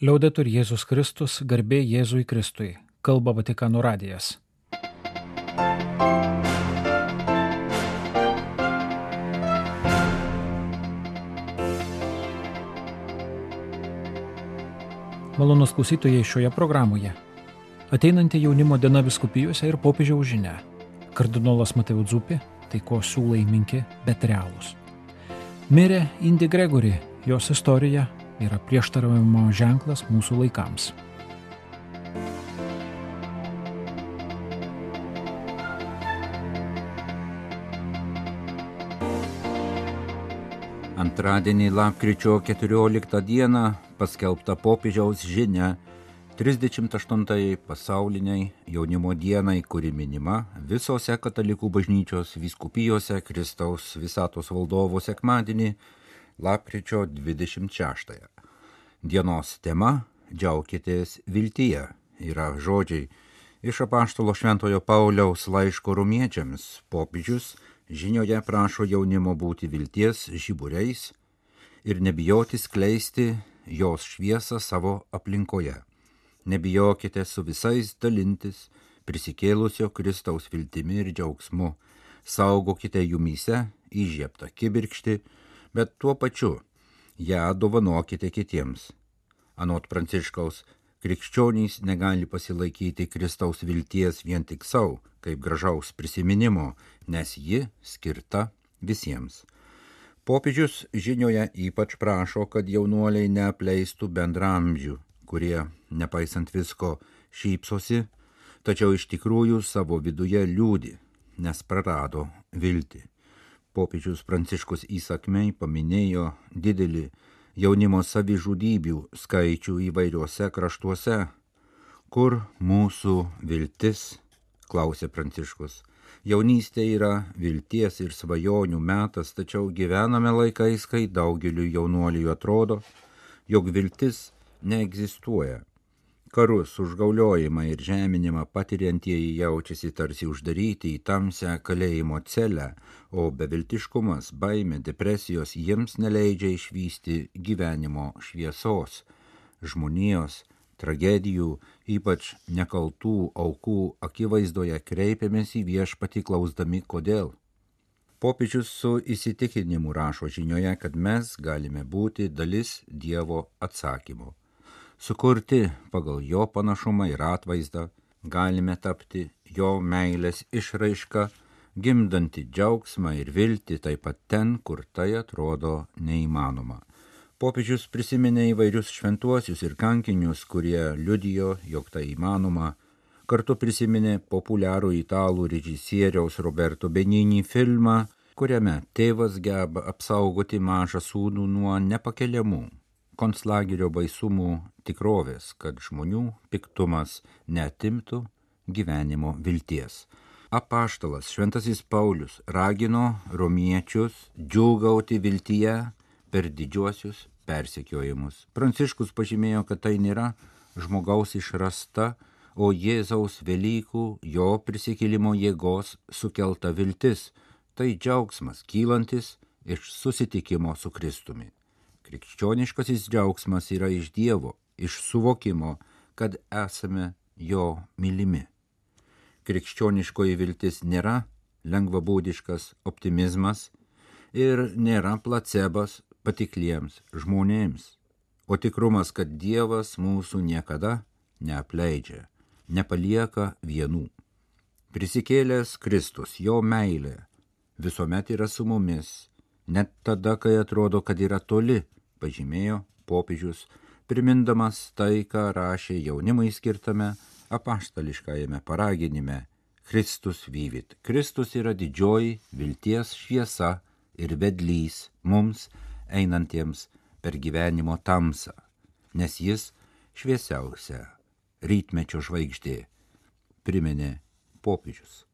Liaudetur Jėzus Kristus, garbė Jėzui Kristui, kalba Vatikano radijas. Malonus klausytojai šioje programoje. Ateinanti jaunimo diena viskupijose ir popiežiaus žinia. Kardinolas Mateo Dzupi, taiko siūlai minki, bet realūs. Mirė Indi Gregory, jos istorija yra prieštaravimo ženklas mūsų laikams. Antradienį lapkričio 14 dieną paskelbta popiežiaus žinia 38 pasauliniai jaunimo dienai, kuri minima visose katalikų bažnyčios vyskupijose Kristaus visatos valdovo sekmadienį lapkričio 26. Dienos tema - džiaukitės viltyje. Yra žodžiai iš apaštalo Šventojo Pauliaus laiško rumiečiams. Popiežius žinioje prašo jaunimo būti vilties žiburiais ir nebijoti skleisti jos šviesą savo aplinkoje. Nebijokite su visais dalintis prisikėlusio Kristaus viltimi ir džiaugsmu, saugokite jumyse įžieptą kibirkštį, bet tuo pačiu ją dovanokite kitiems. Anot Pranciškaus, krikščionys negali pasilaikyti Kristaus vilties vien tik savo, kaip gražaus prisiminimo, nes ji skirta visiems. Popiežius žinioje ypač prašo, kad jaunuoliai neapleistų bendramžių kurie, nepaisant visko, šypsosi, tačiau iš tikrųjų savo viduje liūdi, nes prarado viltį. Popiežius Pranciškus įsakmei paminėjo didelį jaunimo savižudybių skaičių įvairiuose kraštuose. Kur mūsų viltis? klausė Pranciškus. Jaunystė yra vilties ir svajonių metas, tačiau gyvename laikais, kai daugeliu jaunuolių atrodo, jog viltis neegzistuoja. Karus, užgauliojimą ir žeminimą patiriantieji jaučiasi tarsi uždaryti į tamsią kalėjimo celę, o beviltiškumas, baime, depresijos jiems neleidžia išvysti gyvenimo šviesos, žmonijos, tragedijų, ypač nekaltų aukų akivaizdoje kreipiamės į viešpatį klausdami kodėl. Popiežius su įsitikinimu rašo žinioje, kad mes galime būti dalis Dievo atsakymo sukurti pagal jo panašumą ir atvaizdą, galime tapti jo meilės išraiška, gimdanti džiaugsmą ir viltį taip pat ten, kur tai atrodo neįmanoma. Popiežius prisiminė įvairius šventuosius ir kankinius, kurie liudijo, jog tai įmanoma, kartu prisiminė populiarų italų režisieriaus Roberto Benini filmą, kuriame tėvas geba apsaugoti mažą sūnų nuo nepakeliamų konclagerio baisumų tikrovės, kad žmonių piktumas netimtų gyvenimo vilties. Apaštalas Šventasis Paulius ragino romiečius džiūgauti viltyje per didžiuosius persekiojimus. Pranciškus pažymėjo, kad tai nėra žmogaus išrasta, o Jėzaus Velykų, jo prisikėlimo jėgos sukelta viltis, tai džiaugsmas kylantis iš susitikimo su Kristumi. Krikščioniškasis džiaugsmas yra iš Dievo, iš suvokimo, kad esame jo mylimi. Krikščioniškoji viltis nėra lengvabūdiškas optimizmas ir nėra placebas patikliems žmonėms, o tikrumas, kad Dievas mūsų niekada neapleidžia, nepalieka vienų. Prisikėlęs Kristus, jo meilė, visuomet yra su mumis, net tada, kai atrodo, kad yra toli pažymėjo popiežius, primindamas tai, ką rašė jaunimui skirtame apaštališkajame paraginime Kristus vyvit. Kristus yra didžioji vilties šviesa ir vedlys mums einantiems per gyvenimo tamsą, nes jis šviesiausia rytmečio žvaigždė, priminė popiežius.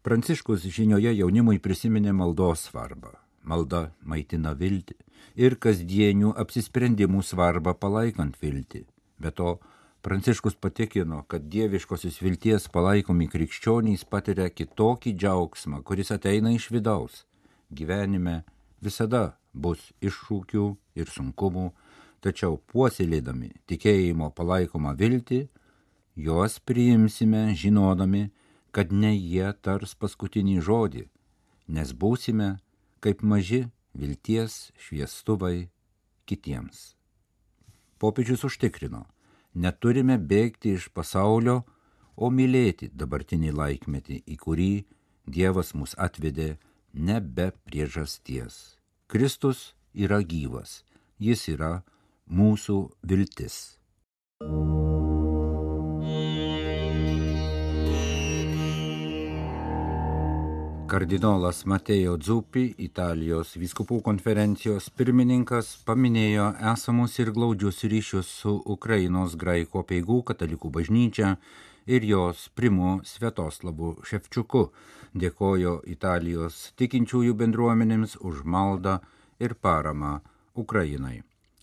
Pranciškus žinioje jaunimui prisiminė maldos svarbą. Malda maitina viltį ir kasdienių apsisprendimų svarbą palaikant viltį. Be to, Pranciškus patikino, kad dieviškosios vilties palaikomi krikščionys patiria kitokį džiaugsmą, kuris ateina iš vidaus. Gyvenime visada bus iššūkių ir sunkumų, tačiau puoselėdami tikėjimo palaikomą viltį, juos priimsime žinodami, kad ne jie tars paskutinį žodį, nes būsime kaip maži vilties šviestuvai kitiems. Popiežius užtikrino, neturime bėgti iš pasaulio, o mylėti dabartinį laikmetį, į kurį Dievas mus atvedė ne be priežasties. Kristus yra gyvas, jis yra mūsų viltis. Kardinolas Matėjo Dzupi, Italijos viskupų konferencijos pirmininkas, paminėjo esamus ir glaudžius ryšius su Ukrainos graiko peigų katalikų bažnyčia ir jos primu Svetoslavu Ševčiuku. Dėkojo Italijos tikinčiųjų bendruomenėms už maldą ir paramą Ukrainai.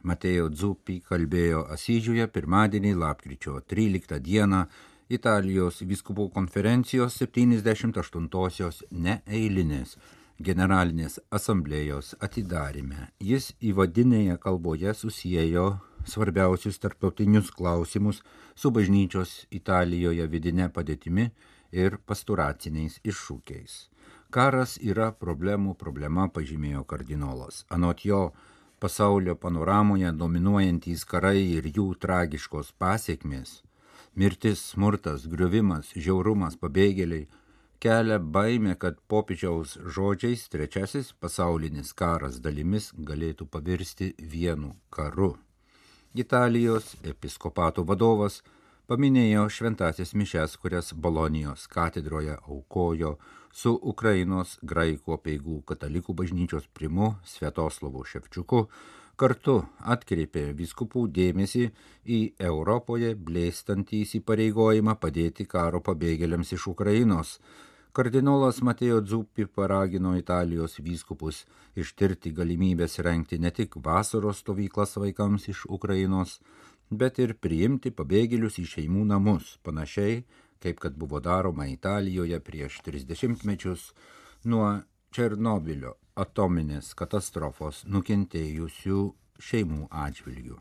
Matėjo Dzupi kalbėjo Asyžiuje pirmadienį, lapkričio 13 dieną Italijos viskupų konferencijos 78-osios neeilinės generalinės asamblėjos atidarime. Jis įvadinėje kalboje susijėjo svarbiausius tarptautinius klausimus su bažnyčios Italijoje vidinė padėtimi ir pasturaciniais iššūkiais. Karas yra problemų problema, pažymėjo kardinolas. Anot jo, pasaulio panoramoje dominuojantys karai ir jų tragiškos pasiekmės Mirtis, smurtas, griuvimas, žiaurumas, pabėgėliai kelia baimę, kad popiežiaus žodžiais trečiasis pasaulinis karas dalimis galėtų pavirsti vienu karu. Italijos episkopato vadovas paminėjo šventasias mišes, kurias Bolonijos katedroje aukojo su Ukrainos graikų peigų katalikų bažnyčios primu Sviatoslovu Ševčiuku kartu atkreipė viskupų dėmesį į Europoje blėstantį įsipareigojimą padėti karo pabėgėliams iš Ukrainos. Kardinolas Matėjo Dzuppi paragino Italijos vyskupus ištirti galimybės renkti ne tik vasaros stovyklas vaikams iš Ukrainos, bet ir priimti pabėgėlius į šeimų namus, panašiai kaip kad buvo daroma Italijoje prieš 30 mečius nuo Černobilio atominės katastrofos nukentėjusių šeimų atžvilgių.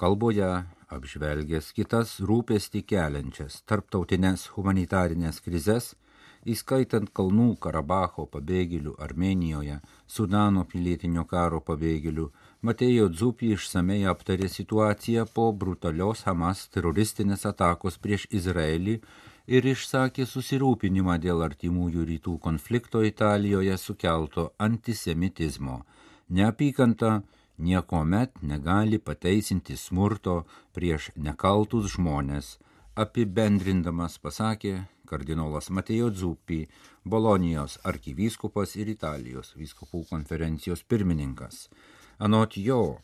Kalboje apžvelgęs kitas rūpestį keliančias tarptautinės humanitarinės krizes, įskaitant Kalnų Karabacho pabėgėlių Armenijoje, Sudano pilietinio karo pabėgėlių, Matėjo Dzupį išsamei aptarė situaciją po brutalios Hamas teroristinės atakos prieš Izraelį ir išsakė susirūpinimą dėl artimųjų rytų konflikto Italijoje sukelto antisemitizmo. Neapykanta niekuomet negali pateisinti smurto prieš nekaltus žmonės, apibendrindamas pasakė kardinolas Matėjo Dzupį, Bolonijos arkivyskupas ir Italijos vyskupų konferencijos pirmininkas. Anot jo,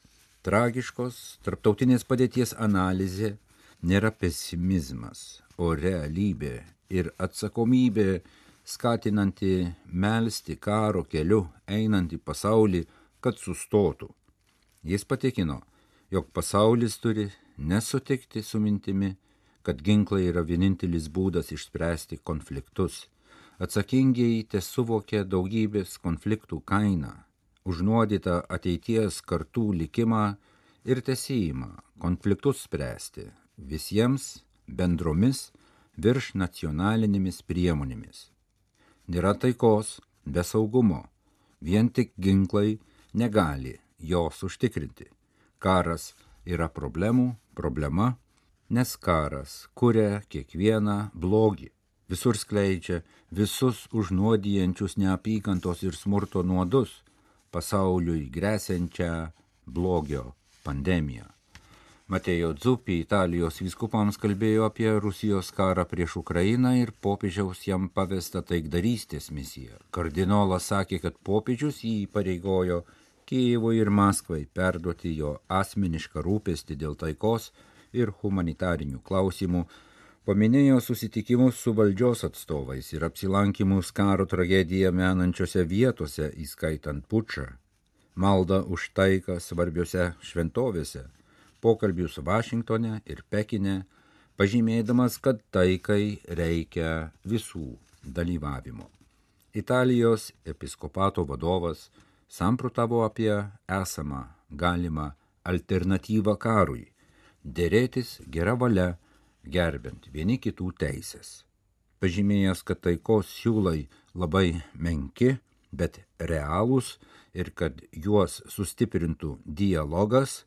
tragiškos tarptautinės padėties analizė nėra pesimizmas, o realybė ir atsakomybė skatinanti melstį karo keliu einantį pasaulį, kad sustotų. Jis patikino, jog pasaulis turi nesutikti su mintimi, kad ginklai yra vienintelis būdas išspręsti konfliktus. Atsakingiai te suvokia daugybės konfliktų kainą, užnuodytą ateities kartų likimą ir tesėjimą konfliktus spręsti visiems bendromis virš nacionalinėmis priemonėmis. Nėra taikos be saugumo, vien tik ginklai negali jos užtikrinti. Karas yra problemų problema, nes karas kuria kiekvieną blogį, visur skleidžia visus užnuodijančius neapykantos ir smurto nuodus, pasauliui grėsiančią blogio pandemiją. Matėjo Dzupi Italijos vyskupams kalbėjo apie Rusijos karą prieš Ukrainą ir popiežiaus jam pavestą taikdarystės misiją. Kardinolas sakė, kad popiežius jį pareigojo Kyivui ir Maskvai perduoti jo asmenišką rūpestį dėl taikos ir humanitarinių klausimų, paminėjo susitikimus su valdžios atstovais ir apsilankimus karo tragediją menančiose vietose, įskaitant pučą, maldą už taiką svarbiose šventovėse pokalbius Vašingtone ir Pekine, pažymėdamas, kad taikai reikia visų dalyvavimo. Italijos episkopato vadovas samprotavo apie esamą galimą alternatyvą karui - dėrėtis gera valia, gerbent vieni kitų teisės. Pažymėjęs, kad taikos siūlai labai menki, bet realūs ir kad juos sustiprintų dialogas,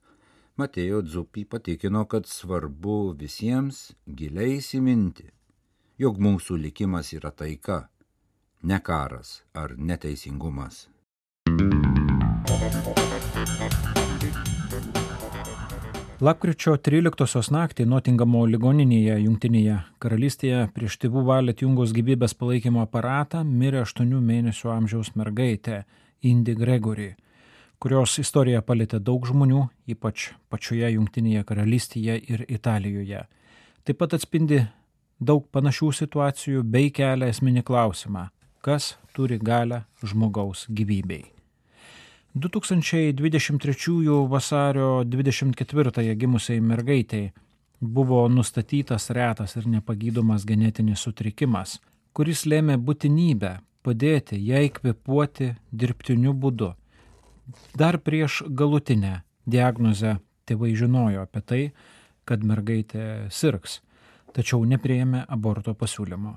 Matėjo Dzupį patikino, kad svarbu visiems giliai įsiminti, jog mūsų likimas yra taika, ne karas ar neteisingumas. Lapkričio 13 naktį Notingamo ligoninėje Junktinėje karalystėje prieš tėvų valią atjungus gyvybės palaikymo aparatą mirė 8 mėnesių amžiaus mergaitė Indi Gregory, kurios istorija palėtė daug žmonių, ypač pačioje Junktinėje karalystėje ir Italijoje. Taip pat atspindi daug panašių situacijų bei kelia esminį klausimą, kas turi galę žmogaus gyvybei. 2023 vasario 24 gimusiai mergaitei buvo nustatytas retas ir nepagydomas genetinis sutrikimas, kuris lėmė būtinybę padėti jai kvepuoti dirbtiniu būdu. Dar prieš galutinę diagnozę tėvai žinojo apie tai, kad mergaitė sirgs, tačiau neprieėmė aborto pasiūlymo.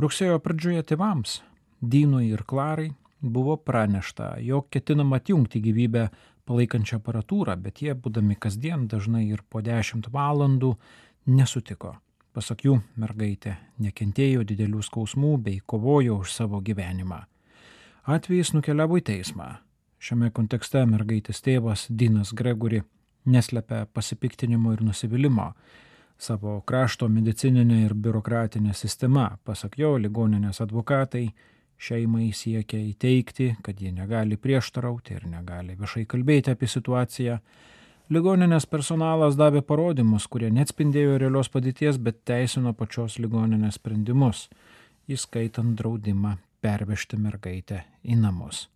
Rugsėjo pradžioje tėvams, Dynui ir Klarai, buvo pranešta, jog ketinama atjungti gyvybę palaikančią aparatūrą, bet jie, būdami kasdien, dažnai ir po 10 valandų, nesutiko. Pasak jų, mergaitė nekentėjo didelių skausmų bei kovojo už savo gyvenimą. Atvejais nukeliavo į teismą. Šiame kontekste mergaitės tėvas Dinas Gregory neslepia pasipiktinimo ir nusivylimą. Savo krašto medicininė ir biurokratinė sistema, pasak jo, ligoninės advokatai šeimai siekia įteikti, kad jie negali prieštarauti ir negali viešai kalbėti apie situaciją. Ligoninės personalas davė parodymus, kurie neatspindėjo realios padėties, bet teisino pačios ligoninės sprendimus, įskaitant draudimą pervežti mergaitę į namus.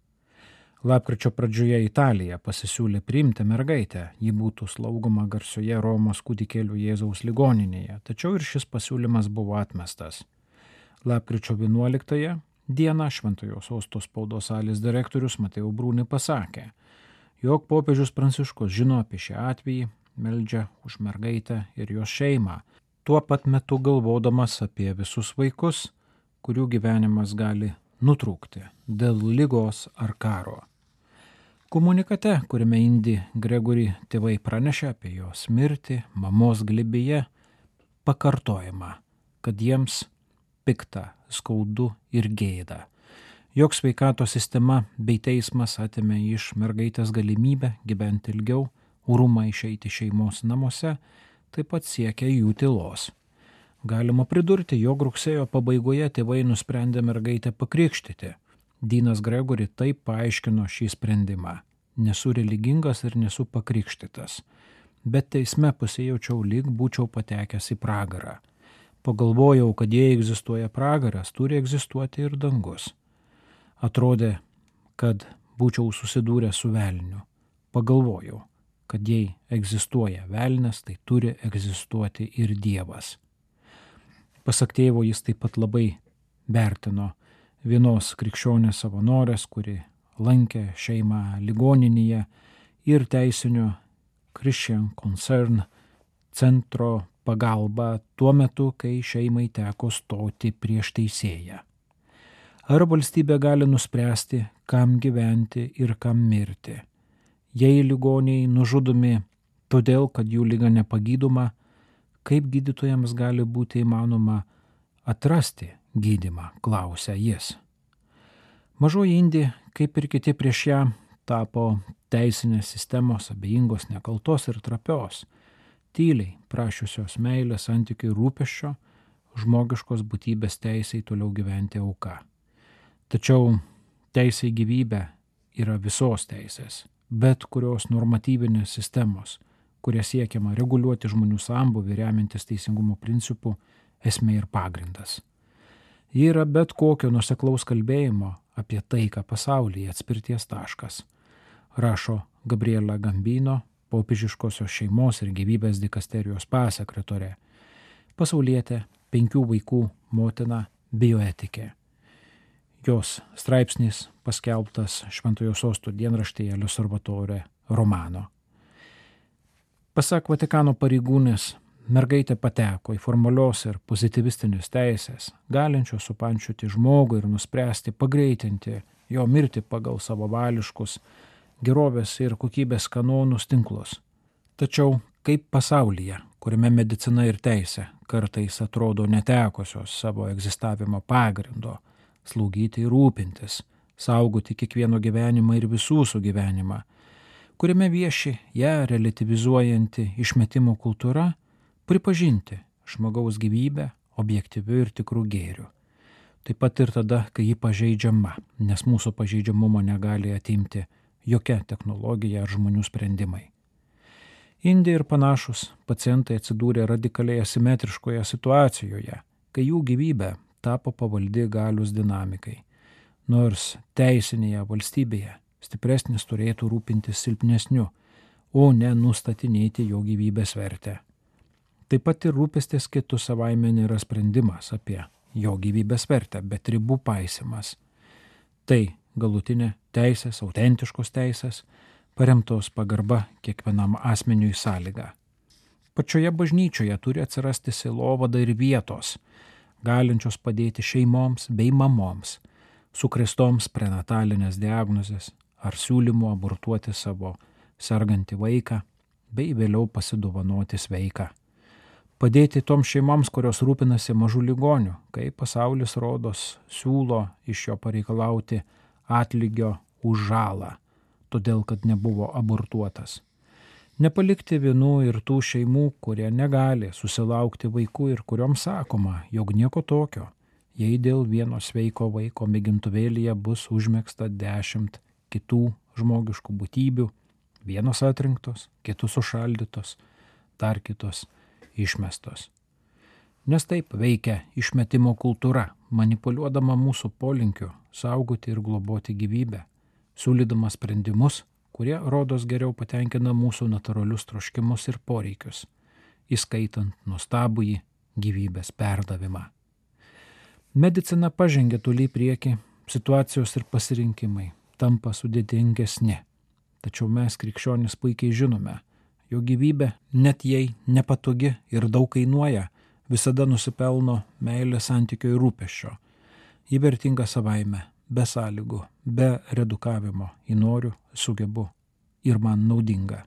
Lapkričio pradžioje Italija pasisiūlė priimti mergaitę, ji būtų slaugoma garsioje Romos kūdikėlių Jėzaus ligoninėje, tačiau ir šis pasiūlymas buvo atmestas. Lapkričio 11-ąją dieną Šventojo Sosto spaudos salės direktorius Matėjau Brūnai pasakė, jog popiežius Pranciškus žino apie šią atvejį, meldžia už mergaitę ir jos šeimą, tuo pat metu galvodamas apie visus vaikus, kurių gyvenimas gali nutrūkti dėl lygos ar karo. Komunikate, kuriame Indi Gregory tėvai pranešė apie jos mirtį mamos glibėje, pakartojama, kad jiems pikta, skaudu ir gėda. Jok sveikato sistema bei teismas atėmė iš mergaitės galimybę gyventi ilgiau, urumą išeiti šeimos namuose, taip pat siekia jų tylos. Galima pridurti, jog rugsėjo pabaigoje tėvai nusprendė mergaitę pakrikštyti. Dynas Gregory taip paaiškino šį sprendimą. Nesu religingas ir nesu pakrikštytas. Bet teisme pasijaučiau lyg būčiau patekęs į pragarą. Pagalvojau, kad jei egzistuoja pragaras, turi egzistuoti ir dangus. Atrodė, kad būčiau susidūręs su velniu. Pagalvojau, kad jei egzistuoja velnas, tai turi egzistuoti ir Dievas. Pasak tėvo jis taip pat labai vertino vienos krikščionės savanorės, kuri lankė šeimą ligoninėje ir teisinio Christian Concern centro pagalbą tuo metu, kai šeimai teko stoti prieš teisėją. Ar valstybė gali nuspręsti, kam gyventi ir kam mirti? Jei ligoniai nužudomi todėl, kad jų lyga nepagydoma, kaip gydytojams gali būti įmanoma atrasti gydimą, klausia jis. Mažoji Indija, kaip ir kiti prieš ją, tapo teisinės sistemos abejingos, nekaltos ir trapios tyliai prašiusios meilės santykių rūpeščio, žmogiškos būtybės teisėjai toliau gyventi auka. Tačiau teisė į gyvybę yra visos teisės, bet kurios normatyvinės sistemos, kuria siekiama reguliuoti žmonių sambuvį remiantis teisingumo principų, esmė ir pagrindas. Ji yra bet kokio nuseklaus kalbėjimo apie taiką pasaulyje atspirties taškas, rašo Gabriela Gambino popiežiškosios šeimos ir gyvybės dikasterijos pasekretorė, pasaulietė, penkių vaikų motina, bioetikė. Jos straipsnis paskelbtas Šventojo sostų dienraštėje L'Osservatore Romano. Pasak Vatikano pareigūnės, mergaitė pateko į formalios ir pozityvistinės teisės, galinčios supančiuoti žmogų ir nuspręsti pagreitinti jo mirti pagal savo vališkus gerovės ir kokybės kanonus tinklus. Tačiau kaip pasaulyje, kuriame medicina ir teisė kartais atrodo netekusios savo egzistavimo pagrindo, slaugyti ir rūpintis, saugoti kiekvieno gyvenimą ir visų sugyvenimą, kuriame vieši ją relativizuojanti išmetimo kultūra, pripažinti žmogaus gyvybę objektyviu ir tikrų gėriu. Taip pat ir tada, kai ji pažeidžiama, nes mūsų pažeidžiamumo negali atimti jokia technologija ar žmonių sprendimai. Indija ir panašus pacientai atsidūrė radikaliai asimetriškoje situacijoje, kai jų gyvybė tapo pavaldi galius dinamikai. Nors teisinėje valstybėje stipresnis turėtų rūpintis silpnesniu, o ne nustatinėti jo gyvybės vertę. Taip pat ir rūpestis kitų savaime nėra sprendimas apie jo gyvybės vertę, bet ribų paisimas. Tai galutinė teisės, autentiškos teisės, paremtos pagarba kiekvienam asmeniui sąlyga. Pačioje bažnyčioje turi atsirasti silovada ir vietos, galinčios padėti šeimoms bei mamoms, sukrestoms prenatalinės diagnozės, ar siūlymu abortuoti savo sergantį vaiką, bei vėliau pasidovanoti sveiką. Padėti toms šeimoms, kurios rūpinasi mažų ligonių, kai pasaulis rodos siūlo iš jo pareikalauti atlygio už žalą, todėl kad nebuvo abortuotas. Nepalikti vienų ir tų šeimų, kurie negali susilaukti vaikų ir kuriuom sakoma, jog nieko tokio, jei dėl vieno sveiko vaiko mėgintuvėlyje bus užmėgsta dešimt kitų žmogiškų būtybių, vienos atrinktos, kitus užšaldytos, dar kitos išmestos. Nes taip veikia išmetimo kultūra, manipuliuodama mūsų polinkiu saugoti ir globoti gyvybę, siūlydama sprendimus, kurie rodos geriau patenkina mūsų natūralius troškimus ir poreikius, įskaitant nuostabųjį gyvybės perdavimą. Medicina pažengė toliai prieki, situacijos ir pasirinkimai, tampa sudėtingesni. Tačiau mes krikščionis puikiai žinome, jo gyvybė, net jei nepatogi ir daug kainuoja, visada nusipelno meilės santykio ir rūpeščio. Ji vertinga savaime, be sąlygų, be redukavimo, į noriu, sugebu ir man naudinga.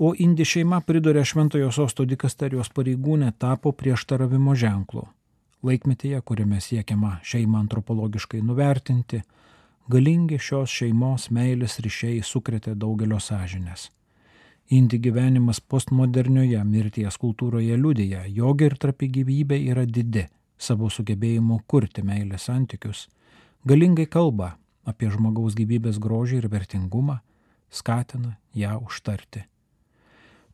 O indi šeima pridurė šventojo sosto dikasterijos pareigūnė tapo prieštaravimo ženklu. Laikmetyje, kuriame siekiama šeimą antropologiškai nuvertinti, Galingi šios šeimos meilės ryšiai sukrėtė daugelio sąžinės. Indi gyvenimas postmodernioje mirties kultūroje liudija, jog ir trapi gyvybė yra didi savo sugebėjimu kurti meilės santykius, galingai kalba apie žmogaus gyvybės grožį ir vertingumą, skatina ją užtarti.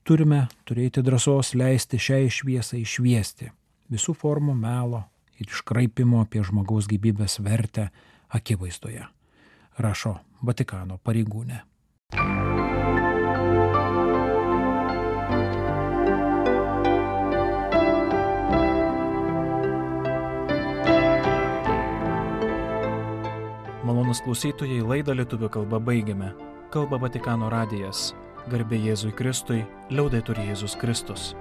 Turime turėti drąsos leisti šiai šviesai išviesti visų formų melo ir iškraipimo apie žmogaus gyvybės vertę akivaizdoje rašo Vatikano pareigūnė. Malonus klausytojai laidą lietuvių kalbą baigiame. Kalba Vatikano radijas. Garbė Jėzui Kristui, liaudai turi Jėzus Kristus.